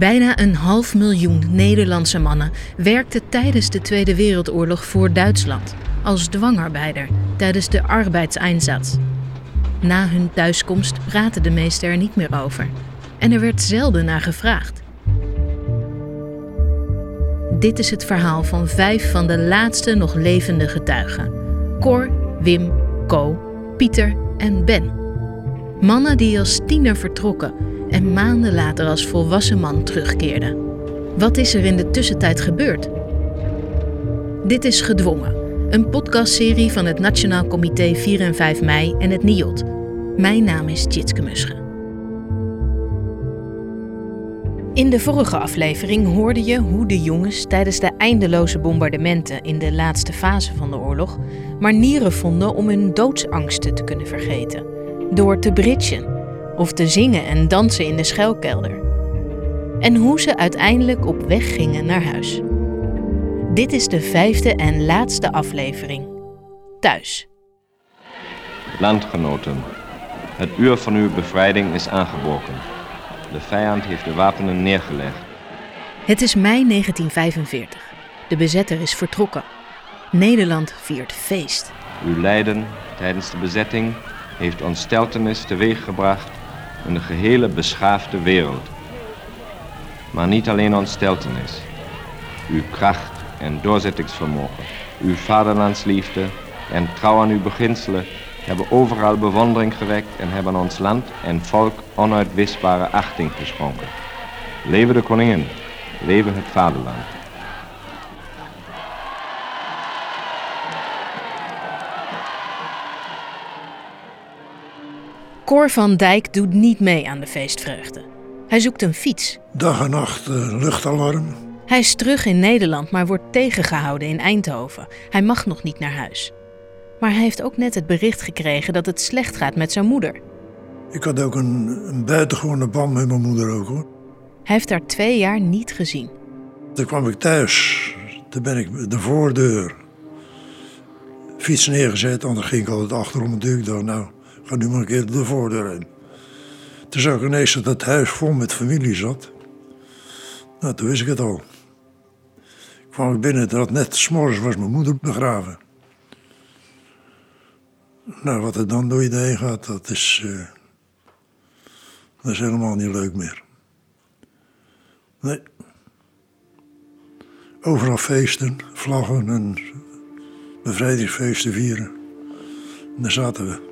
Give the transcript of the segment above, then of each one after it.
Bijna een half miljoen Nederlandse mannen werkten tijdens de Tweede Wereldoorlog voor Duitsland als dwangarbeider tijdens de arbeidseinsatz. Na hun thuiskomst praten de meesten er niet meer over en er werd zelden naar gevraagd. Dit is het verhaal van vijf van de laatste nog levende getuigen: Cor, Wim, Co, Pieter en Ben. Mannen die als tiener vertrokken en maanden later als volwassen man terugkeerden. Wat is er in de tussentijd gebeurd? Dit is Gedwongen, een podcastserie van het Nationaal Comité 4 en 5 mei en het NIOD. Mijn naam is Tjitske Musche. In de vorige aflevering hoorde je hoe de jongens tijdens de eindeloze bombardementen in de laatste fase van de oorlog manieren vonden om hun doodsangsten te kunnen vergeten. Door te bridgen of te zingen en dansen in de schuilkelder. En hoe ze uiteindelijk op weg gingen naar huis. Dit is de vijfde en laatste aflevering. Thuis. Landgenoten, het uur van uw bevrijding is aangebroken. De vijand heeft de wapenen neergelegd. Het is mei 1945. De bezetter is vertrokken. Nederland viert feest. Uw lijden tijdens de bezetting heeft ontsteltenis teweeggebracht de gehele beschaafde wereld. Maar niet alleen ontsteltenis. Uw kracht en doorzettingsvermogen, uw vaderlandsliefde en trouw aan uw beginselen hebben overal bewondering gewekt en hebben ons land en volk onuitwisbare achting geschonken. Leven de koningin, leven het vaderland. Cor van Dijk doet niet mee aan de feestvreugde. Hij zoekt een fiets. Dag en nacht uh, luchtalarm. Hij is terug in Nederland, maar wordt tegengehouden in Eindhoven. Hij mag nog niet naar huis. Maar hij heeft ook net het bericht gekregen dat het slecht gaat met zijn moeder. Ik had ook een, een buitengewone band met mijn moeder ook hoor. Hij heeft haar twee jaar niet gezien. Toen kwam ik thuis. Toen ben ik de voordeur fiets neergezet. En dan ging ik altijd achterom natuurlijk. Dacht, nou, ga nu maar een keer de voordeur in. Toen zag ik ineens dat het huis vol met familie zat. Nou, toen wist ik het al. Ik kwam binnen, dat net s'morgens was mijn moeder begraven. Nou, wat er dan door je heen gaat, dat is, uh, dat is helemaal niet leuk meer. Nee. Overal feesten, vlaggen en bevrijdingsfeesten vieren. En daar zaten we.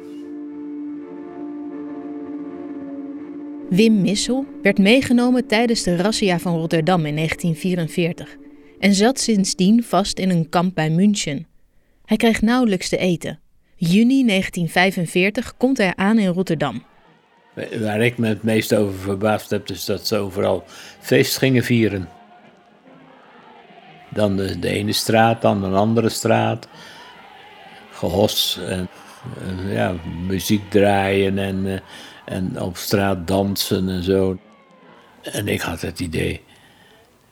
Wim Missel werd meegenomen tijdens de razzia van Rotterdam in 1944 en zat sindsdien vast in een kamp bij München. Hij kreeg nauwelijks te eten. Juni 1945 komt hij aan in Rotterdam. Waar ik me het meest over verbaasd heb, is dat ze overal feest gingen vieren. Dan de, ene straat, dan een andere straat. Gehos en, en ja, muziek draaien en, eh, en op straat dansen en zo. En ik had het idee,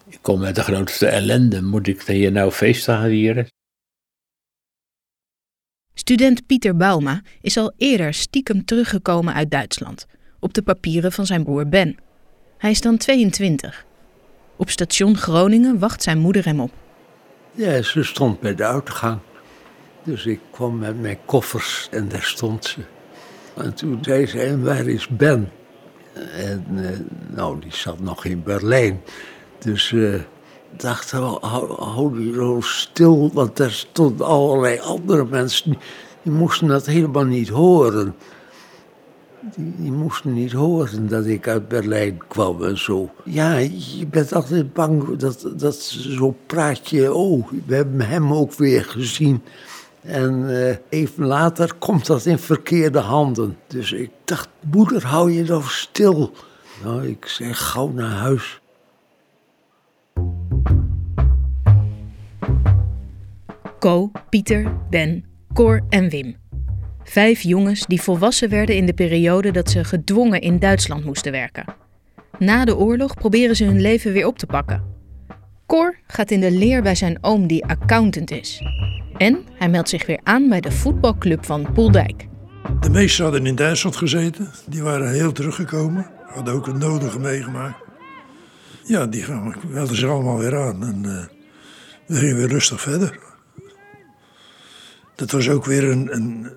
ik kom met de grootste ellende, moet ik hier nou feest gaan vieren? Student Pieter Bauma is al eerder stiekem teruggekomen uit Duitsland, op de papieren van zijn broer Ben. Hij is dan 22. Op station Groningen wacht zijn moeder hem op. Ja, ze stond bij de uitgang. Dus ik kwam met mijn koffers en daar stond ze. En toen zei ze, en waar is Ben? En uh, nou, die zat nog in Berlijn. Dus uh, dacht, hou, hou je zo stil, want er stonden allerlei andere mensen. Die, die moesten dat helemaal niet horen. Die, die, moesten niet horen dat ik uit Berlijn kwam en zo. Ja, je bent altijd bang dat, dat zo praat je. Oh, we hebben hem ook weer gezien. En uh, even later komt dat in verkeerde handen. Dus ik dacht, moeder, hou je nou stil. Nou, ik zeg gauw naar huis. Co, Pieter, Ben, Cor en Wim. Vijf jongens die volwassen werden in de periode dat ze gedwongen in Duitsland moesten werken. Na de oorlog proberen ze hun leven weer op te pakken. Cor gaat in de leer bij zijn oom die accountant is. En hij meldt zich weer aan bij de voetbalclub van Poeldijk. De meesten hadden in Duitsland gezeten. Die waren heel teruggekomen. Hadden ook het nodige meegemaakt. Ja, die melden zich allemaal weer aan. En uh, we gingen weer rustig verder. Dat was ook weer een, een,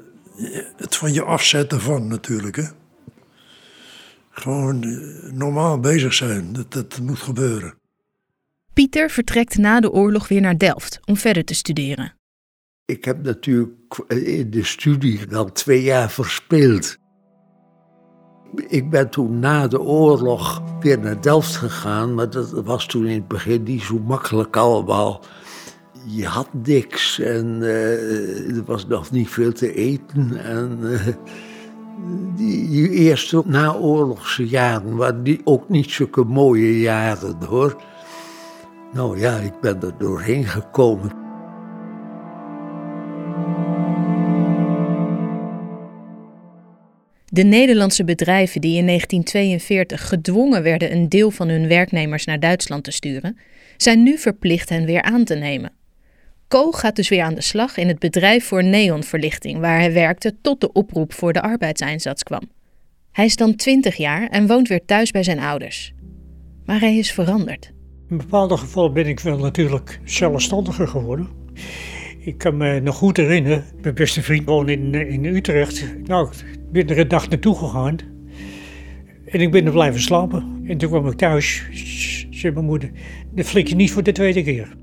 het van je afzetten van natuurlijk. Hè? Gewoon eh, normaal bezig zijn, dat, dat moet gebeuren. Pieter vertrekt na de oorlog weer naar Delft om verder te studeren. Ik heb natuurlijk in de studie wel twee jaar verspeeld. Ik ben toen na de oorlog weer naar Delft gegaan, maar dat was toen in het begin niet zo makkelijk allemaal. Je had niks en uh, er was nog niet veel te eten. En die, die, eerste naoorlogse jaren waren die ook niet zulke mooie jaren hoor. Nou ja, ik ben er doorheen gekomen. De Nederlandse bedrijven die in 1942 gedwongen werden een deel van hun werknemers naar Duitsland te sturen, zijn nu verplicht hen weer aan te nemen. Co gaat dus weer aan de slag in het bedrijf voor neonverlichting, waar hij werkte tot de oproep voor de arbeidseinsatz kwam. Hij is dan 20 jaar en woont weer thuis bij zijn ouders. Maar hij is veranderd. In bepaalde gevallen ben ik wel natuurlijk zelfstandiger geworden. Ik kan me nog goed herinneren, mijn beste vriend woonde in, in Utrecht. Nou, ben er een dag naartoe gegaan. En ik ben er blijven slapen. En toen kwam ik thuis, zei mijn moeder, dat flik je niet voor de tweede keer.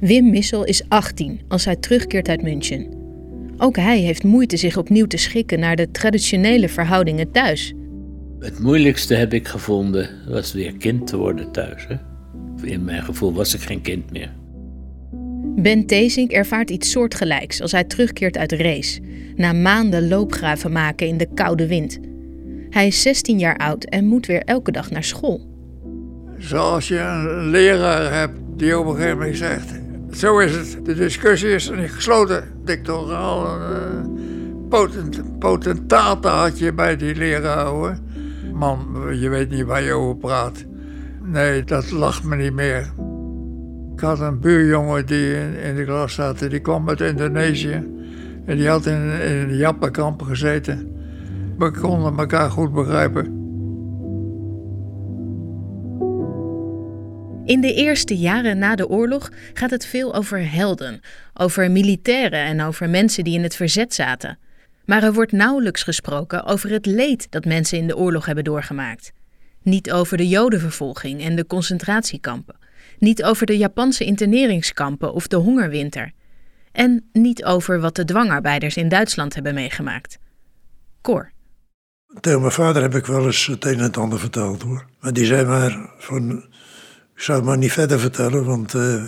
Wim Missel is 18 als hij terugkeert uit München. Ook hij heeft moeite zich opnieuw te schikken naar de traditionele verhoudingen thuis. Het moeilijkste heb ik gevonden was weer kind te worden thuis. Hè? In mijn gevoel was ik geen kind meer. Ben Tezink ervaart iets soortgelijks als hij terugkeert uit race, na maanden loopgraven maken in de koude wind. Hij is 16 jaar oud en moet weer elke dag naar school. Zoals je een leraar hebt die op een gegeven moment zegt: Zo is het, de discussie is niet gesloten. Dictoraal, een potent, potentaten had je bij die leraar hoor. Man, je weet niet waar je over praat. Nee, dat lacht me niet meer. Had een buurjongen die in, de klas zat, die kwam uit Indonesië. En die had in, in een jappenkamp gezeten. We konden elkaar goed begrijpen. In de eerste jaren na de oorlog gaat het veel over helden, over militairen en over mensen die in het verzet zaten. Maar er wordt nauwelijks gesproken over het leed dat mensen in de oorlog hebben doorgemaakt. Niet over de Jodenvervolging en de concentratiekampen. Niet over de Japanse interneringskampen of de hongerwinter. En niet over wat de dwangarbeiders in Duitsland hebben meegemaakt. Cor. Tegen mijn vader heb ik wel eens het een en het ander verteld hoor. Maar die zei maar van, ik zou het maar niet verder vertellen, want uh,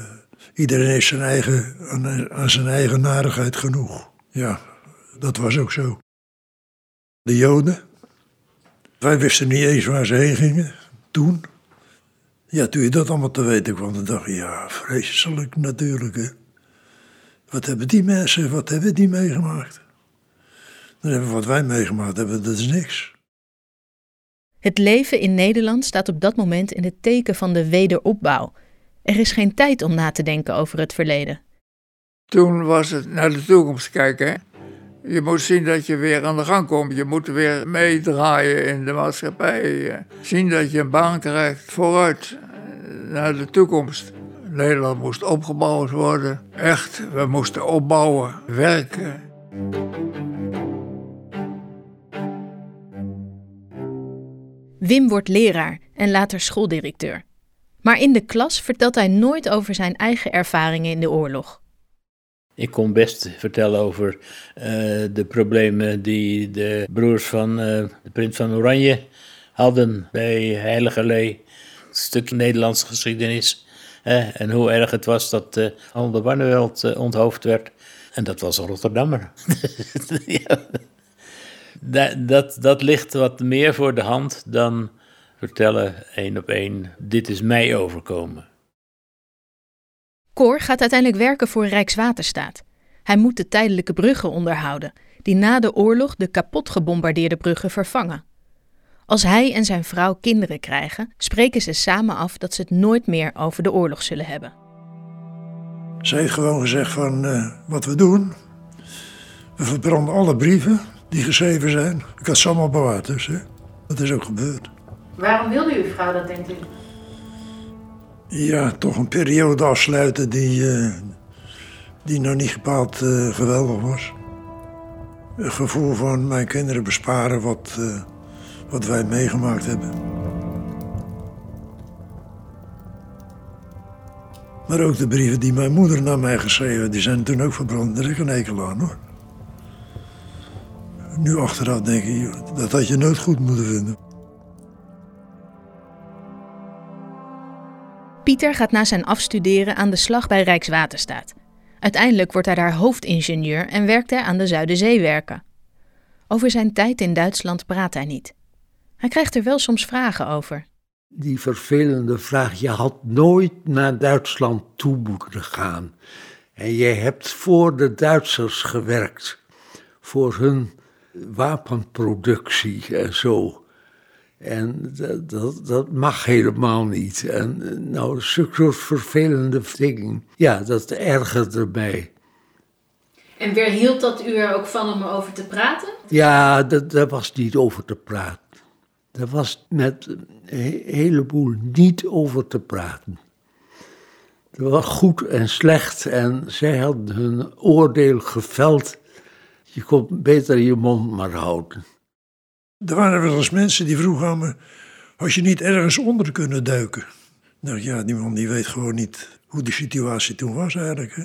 iedereen heeft zijn eigen, aan, aan zijn eigen narigheid genoeg. Ja, dat was ook zo. De Joden, wij wisten niet eens waar ze heen gingen toen. Ja, toen je dat allemaal te weten kwam, dan dacht je, ja, vreselijk natuurlijk. Hè. Wat hebben die mensen, wat hebben die meegemaakt? Dan hebben we wat wij meegemaakt hebben, dat is niks. Het leven in Nederland staat op dat moment in het teken van de wederopbouw. Er is geen tijd om na te denken over het verleden. Toen was het naar de toekomst kijken. Je moet zien dat je weer aan de gang komt. Je moet weer meedraaien in de maatschappij. Zien dat je een baan krijgt vooruit eh, naar de toekomst. Nederland moest opgebouwd worden. Echt, we moesten opbouwen, werken. Wim wordt leraar en later schooldirecteur. Maar in de klas vertelt hij nooit over zijn eigen ervaringen in de oorlog. Ik kon best vertellen over uh, de problemen die de broers van uh, de prins van Oranje hadden bij Heilige Lee. Een stukje Nederlandse geschiedenis. En hoe erg het was dat uh, Alde Barneveld onthoofd werd. En dat was een Rotterdammer. dat, dat, dat ligt wat meer voor de hand dan vertellen één op één: dit is mij overkomen. Cor gaat uiteindelijk werken voor Rijkswaterstaat. Hij moet de tijdelijke bruggen onderhouden, die na de oorlog de kapot gebombardeerde bruggen vervangen. Als hij en zijn vrouw kinderen krijgen, spreken ze samen af dat ze het nooit meer over de oorlog zullen hebben. Ze heeft gewoon gezegd van uh, wat we doen. We verbranden alle brieven die geschreven zijn. Ik had ze allemaal bewaard dus. Hè. Dat is ook gebeurd. Waarom wilde uw vrouw dat, denkt u? Ja, toch een periode afsluiten die, eh, die nog niet bepaald eh, geweldig was. Een gevoel van mijn kinderen besparen wat, eh, wat wij meegemaakt hebben. Maar ook de brieven die mijn moeder naar mij geschreven, die zijn toen ook verbrand. Daar ik een hekel aan hoor. Nu achteraf denk ik, dat had je nooit goed moeten vinden. Pieter gaat na zijn afstuderen aan de slag bij Rijkswaterstaat. Uiteindelijk wordt hij daar hoofdingenieur en werkt hij aan de Zuiderzeewerken. Over zijn tijd in Duitsland praat hij niet. Hij krijgt er wel soms vragen over. Die vervelende vraag, je had nooit naar Duitsland toe moeten gaan. En je hebt voor de Duitsers gewerkt, voor hun wapenproductie en zo. En dat, dat, dat, mag helemaal niet. En nou, soort vervelende dingen, ja, dat ergerde mij. En weerhield dat u er ook van om erover te praten? Ja, dat, daar was niet over te praten. Daar was met een heleboel niet over te praten. Het was goed en slecht en zij hadden hun oordeel geveld. Je kon beter je mond maar houden. Er waren wel eens mensen die vroegen aan me: Had je niet ergens onder kunnen duiken? Nou ja, die man die weet gewoon niet hoe de situatie toen was eigenlijk. Hè?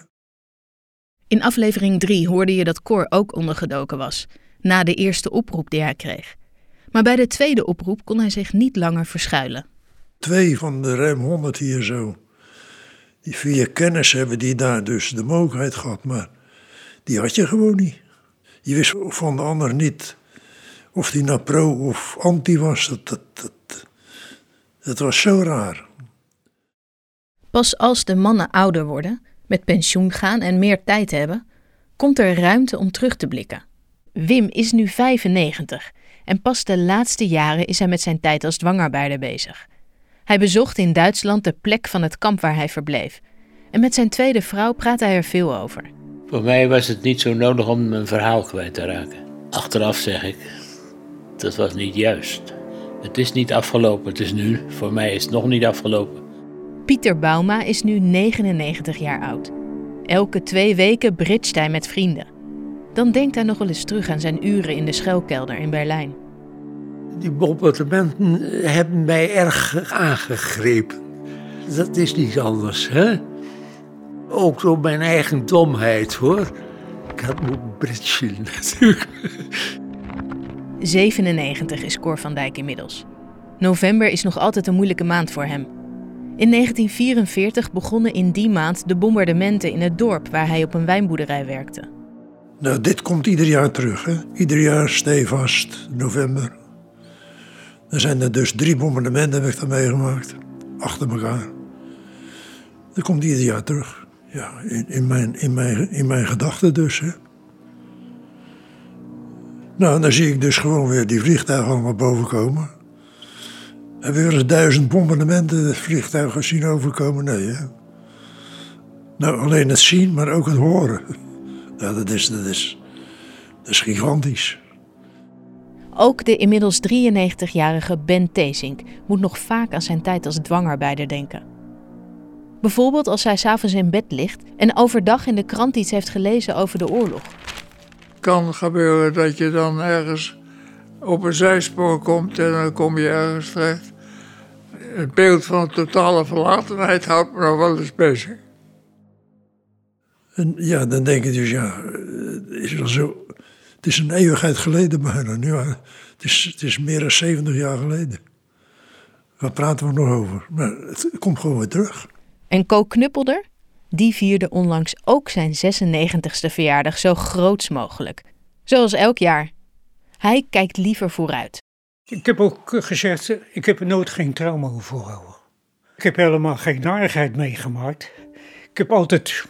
In aflevering 3 hoorde je dat Cor ook ondergedoken was, na de eerste oproep die hij kreeg. Maar bij de tweede oproep kon hij zich niet langer verschuilen. Twee van de ruim honderd hier zo, die via kennis hebben die daar dus de mogelijkheid gehad, maar die had je gewoon niet. Je wist van de ander niet of die nou pro of anti was. Dat, dat, dat, dat was zo raar. Pas als de mannen ouder worden, met pensioen gaan en meer tijd hebben, komt er ruimte om terug te blikken. Wim is nu 95 en pas de laatste jaren is hij met zijn tijd als dwangarbeider bezig. Hij bezocht in Duitsland de plek van het kamp waar hij verbleef. En met zijn tweede vrouw praat hij er veel over. Voor mij was het niet zo nodig om mijn verhaal kwijt te raken. Achteraf zeg ik, dat was niet juist. Het is niet afgelopen, het is nu. Voor mij is het nog niet afgelopen. Pieter Bauma is nu 99 jaar oud. Elke twee weken bridget hij met vrienden. Dan denkt hij nog wel eens terug aan zijn uren in de schuilkelder in Berlijn. Die bombardementen hebben mij erg aangegrepen. Dat is niet anders, hè? Ook door mijn eigen domheid, hoor. Ik had moeten bridgen, natuurlijk. 97 is Cor van Dijk inmiddels. November is nog altijd een moeilijke maand voor hem. In 1944 begonnen in die maand de bombardementen in het dorp waar hij op een wijnboerderij werkte. Nou, dit komt ieder jaar terug. Hè? Ieder jaar stevast, november. Er zijn er dus drie bombardementen, heb ik dan meegemaakt. Achter elkaar. Dat komt ieder jaar terug. Ja, in, in mijn, in mijn, in mijn gedachten dus. Hè? Nou, dan zie ik dus gewoon weer die vliegtuigen allemaal boven komen. Heb je weer eens duizend bombardementen vliegtuigen zien overkomen? Nee, hè? Nou, alleen het zien, maar ook het horen. Ja, dat is, dat is, dat is gigantisch. Ook de inmiddels 93-jarige Ben Teesink moet nog vaak aan zijn tijd als dwangarbeider denken. Bijvoorbeeld als hij s'avonds in bed ligt en overdag in de krant iets heeft gelezen over de oorlog. Kan gebeuren dat je dan ergens op een zijspoor komt en dan kom je ergens terecht. Het beeld van totale verlatenheid houdt me nog wel eens bezig. En ja, dan denk je dus, ja, het is wel zo. Het is een eeuwigheid geleden bijna. Nu, ja, het, is, het is meer dan 70 jaar geleden. Waar praten we nog over? Maar het komt gewoon weer terug. En Co Knuppelder? Die vierde onlangs ook zijn 96e verjaardag zo groots mogelijk. Zoals elk jaar. Hij kijkt liever vooruit. Ik heb ook gezegd, ik heb er nooit geen trauma over voorhouden. Ik heb helemaal geen narigheid meegemaakt. Ik heb altijd,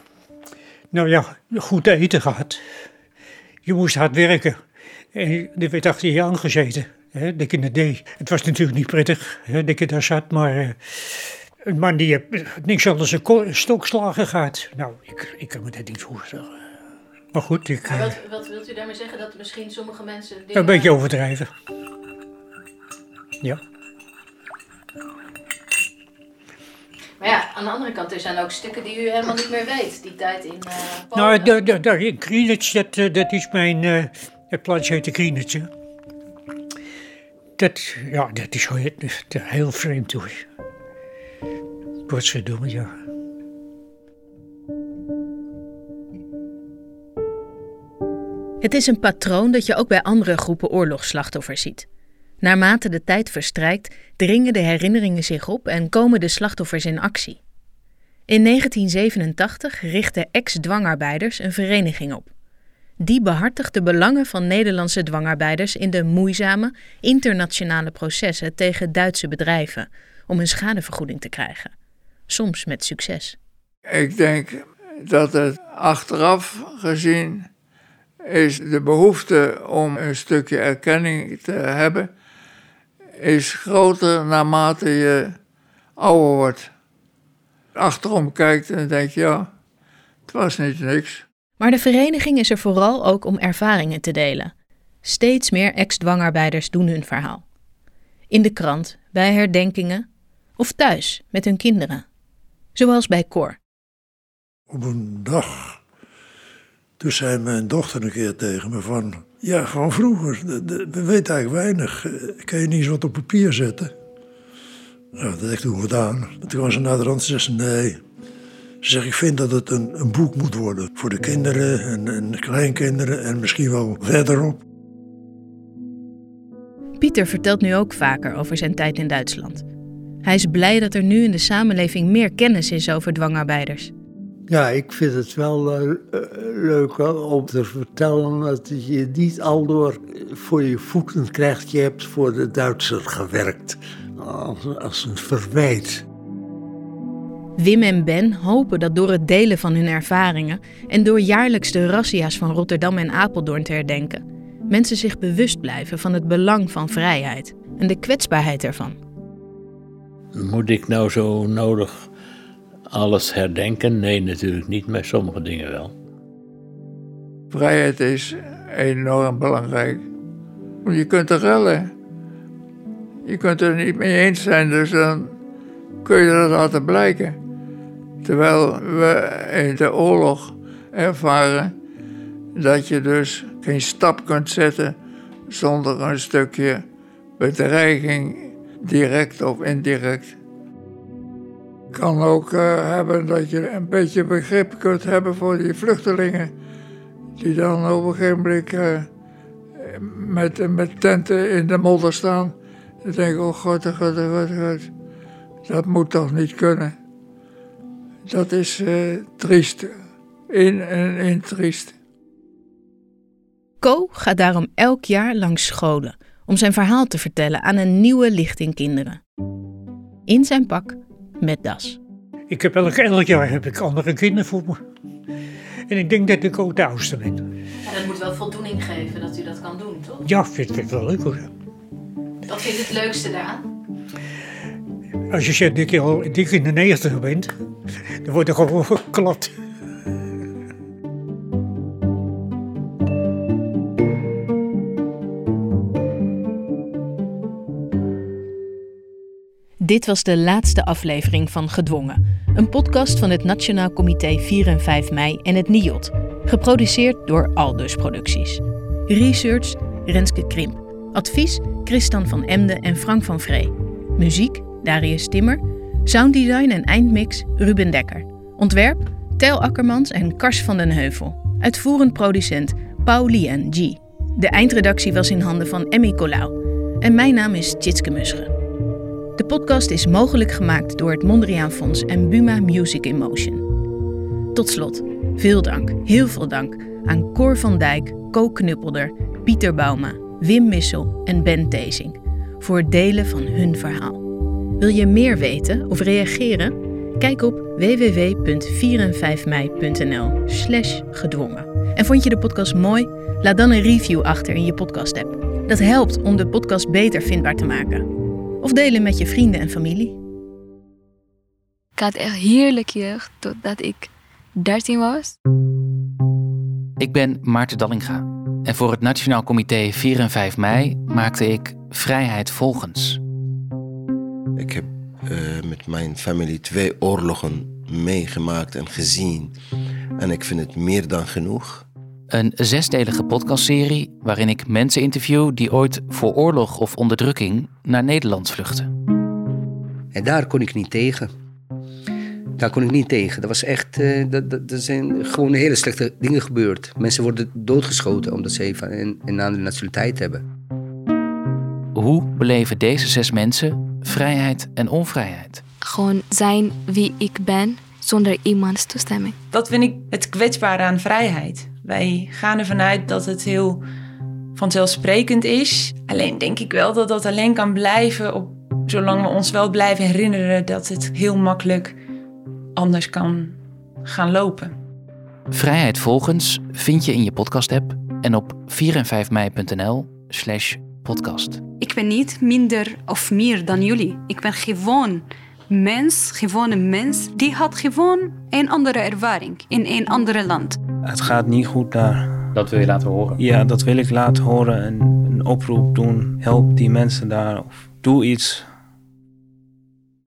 nou ja, goed eten gehad. Je moest hard werken. En er werd achter je aangezeten. Hè, dat je het deed. Het was natuurlijk niet prettig hè, dat je daar zat, maar... een man die heeft niks anders dan ko- stokslagen gehad. Nou, ik, ik kan me dat niet voorstellen. Maar goed, ik, eh, Wat, wat wilt u daarmee zeggen? Dat misschien sommige mensen. een beetje overdrijven. Ja. Maar ja, aan de andere kant, er zijn ook stukken die u helemaal niet meer weet. Die tijd in uh, Nou, daar, daar, in Greenwich, dat, eh, dat is mijn... Uh, het plantje heet de Greenwich, hè. Dat, ja, dat is heel, heel vreemd hoor. Ja. Het is een patroon dat je ook bij andere groepen oorlogsslachtoffers ziet. Naarmate de tijd verstrijkt, dringen de herinneringen zich op en komen de slachtoffers in actie. In 1987 richten ex-dwangarbeiders een vereniging op. Die behartigt de belangen van Nederlandse dwangarbeiders in de moeizame internationale processen tegen Duitse bedrijven om een schadevergoeding te krijgen. Soms met succes. Ik denk dat het achteraf gezien is de behoefte om een stukje erkenning te hebben, is groter naarmate je ouder wordt. Achterom kijkt en denkt, ja, het was niet niks. Maar de vereniging is er vooral ook om ervaringen te delen. Steeds meer ex-dwangarbeiders doen hun verhaal. In de krant, bij herdenkingen of thuis met hun kinderen. Zoals bij Cor. Op een dag toen zei mijn dochter een keer tegen me van... Ja, gewoon vroeger. We weten eigenlijk weinig. Eh, kan je niet eens wat op papier zetten? Nou, dat heb ik toen gedaan. Toen kwam ze naar de rand en zei nee. Ze zegt, ik vind dat het een, een boek moet worden. Voor de kinderen en, en kleinkinderen en misschien wel verderop. Pieter vertelt nu ook vaker over zijn tijd in Duitsland. Hij is blij dat er nu in de samenleving meer kennis is over dwangarbeiders. Ja, ik vind het wel uh, leuk om te vertellen dat je niet al door voor je voeten krijgt. Je hebt voor de Duitser gewerkt. Als, als een verwijt. Wim en Ben hopen dat door het delen van hun ervaringen en door jaarlijks de razzia's van Rotterdam en Apeldoorn te herdenken, mensen zich bewust blijven van het belang van vrijheid en de kwetsbaarheid ervan. Moet ik nou zo nodig alles herdenken? Nee, natuurlijk niet, maar sommige dingen wel. Vrijheid is enorm belangrijk. Je kunt er rellen. Je kunt er niet mee eens zijn, dus dan kun je dat laten blijken. Terwijl we in de oorlog ervaren dat je dus geen stap kunt zetten zonder een stukje bedreiging, direct of indirect kan ook uh, hebben dat je een beetje begrip kunt hebben voor die vluchtelingen. Die dan op een gegeven moment uh, met, met tenten in de modder staan. Dan denk oh god, oh god, oh god, oh god. Dat moet toch niet kunnen. Dat is uh, triest. In en in triest. Co gaat daarom elk jaar langs scholen om zijn verhaal te vertellen aan een nieuwe lichting kinderen. In zijn pak met das. Ik heb elk, elk jaar heb ik andere kinderen voor me. En ik denk dat ik ook de oudste ben. En dat moet wel voldoening geven dat u dat kan doen, toch? Ja, vind ik wel leuk hoor. Wat vind je het leukste daaraan? Als je zegt dat je al dik in de 90 bent, dan wordt er gewoon geklapt. Dit was de laatste aflevering van Gedwongen, een podcast van het Nationaal Comité 4 en 5 mei en het NIOT, geproduceerd door Aldus Producties. Research Renske Krimp. Advies Christian van Emden en Frank van Vree. Muziek Darius Timmer. Sounddesign en eindmix Ruben Dekker. Ontwerp Tel Akkermans en Kars van den Heuvel. Uitvoerend producent Paulien G. De eindredactie was in handen van Emmy Colau. En mijn naam is Tjitske Musche. De podcast is mogelijk gemaakt door het Mondriaan Fonds en Buma Music in Motion. Tot slot, veel dank, heel veel dank aan Cor van Dijk, Co Knuppelder, Pieter Bauma, Wim Missel en Ben Tezing voor het delen van hun verhaal. Wil je meer weten of reageren? Kijk op www.4en5mei.nl slash gedwongen. En vond je de podcast mooi? Laat dan een review achter in je podcast-app. Dat helpt om de podcast beter vindbaar te maken. Of delen met je vrienden en familie. Ik had echt heerlijk jeugd totdat ik 13 was. Ik ben Maarten Dallinga. En voor het Nationaal Comité 4 en 5 mei maakte ik Vrijheid Volgens. Ik heb eh, met mijn familie twee oorlogen meegemaakt en gezien. En ik vind het meer dan genoeg. Een zesdelige podcastserie waarin ik mensen interview die ooit voor oorlog of onderdrukking naar Nederland vluchten. En daar kon ik niet tegen. Daar kon ik niet tegen. Dat was echt, uh, dat, dat, zijn gewoon hele slechte dingen gebeurd. Mensen worden doodgeschoten omdat ze even een, een andere nationaliteit hebben. Hoe beleven deze zes mensen vrijheid en onvrijheid? Gewoon zijn wie ik ben zonder iemands toestemming. Dat vind ik het kwetsbare aan vrijheid. Wij gaan ervan uit dat het heel vanzelfsprekend is. Alleen denk ik wel dat dat alleen kan blijven op, zolang we ons wel blijven herinneren dat het heel makkelijk anders kan gaan lopen. Vrijheid volgens vind je in je podcast-app en op 4 en 5 mei.nl slash podcast. Ik ben niet minder of meer dan jullie. Ik ben gewoon mens, gewoon een mens. Die had gewoon een andere ervaring in een ander land. Het gaat niet goed daar. Dat wil je laten horen? Ja, dat wil ik laten horen en een oproep doen. Help die mensen daar of doe iets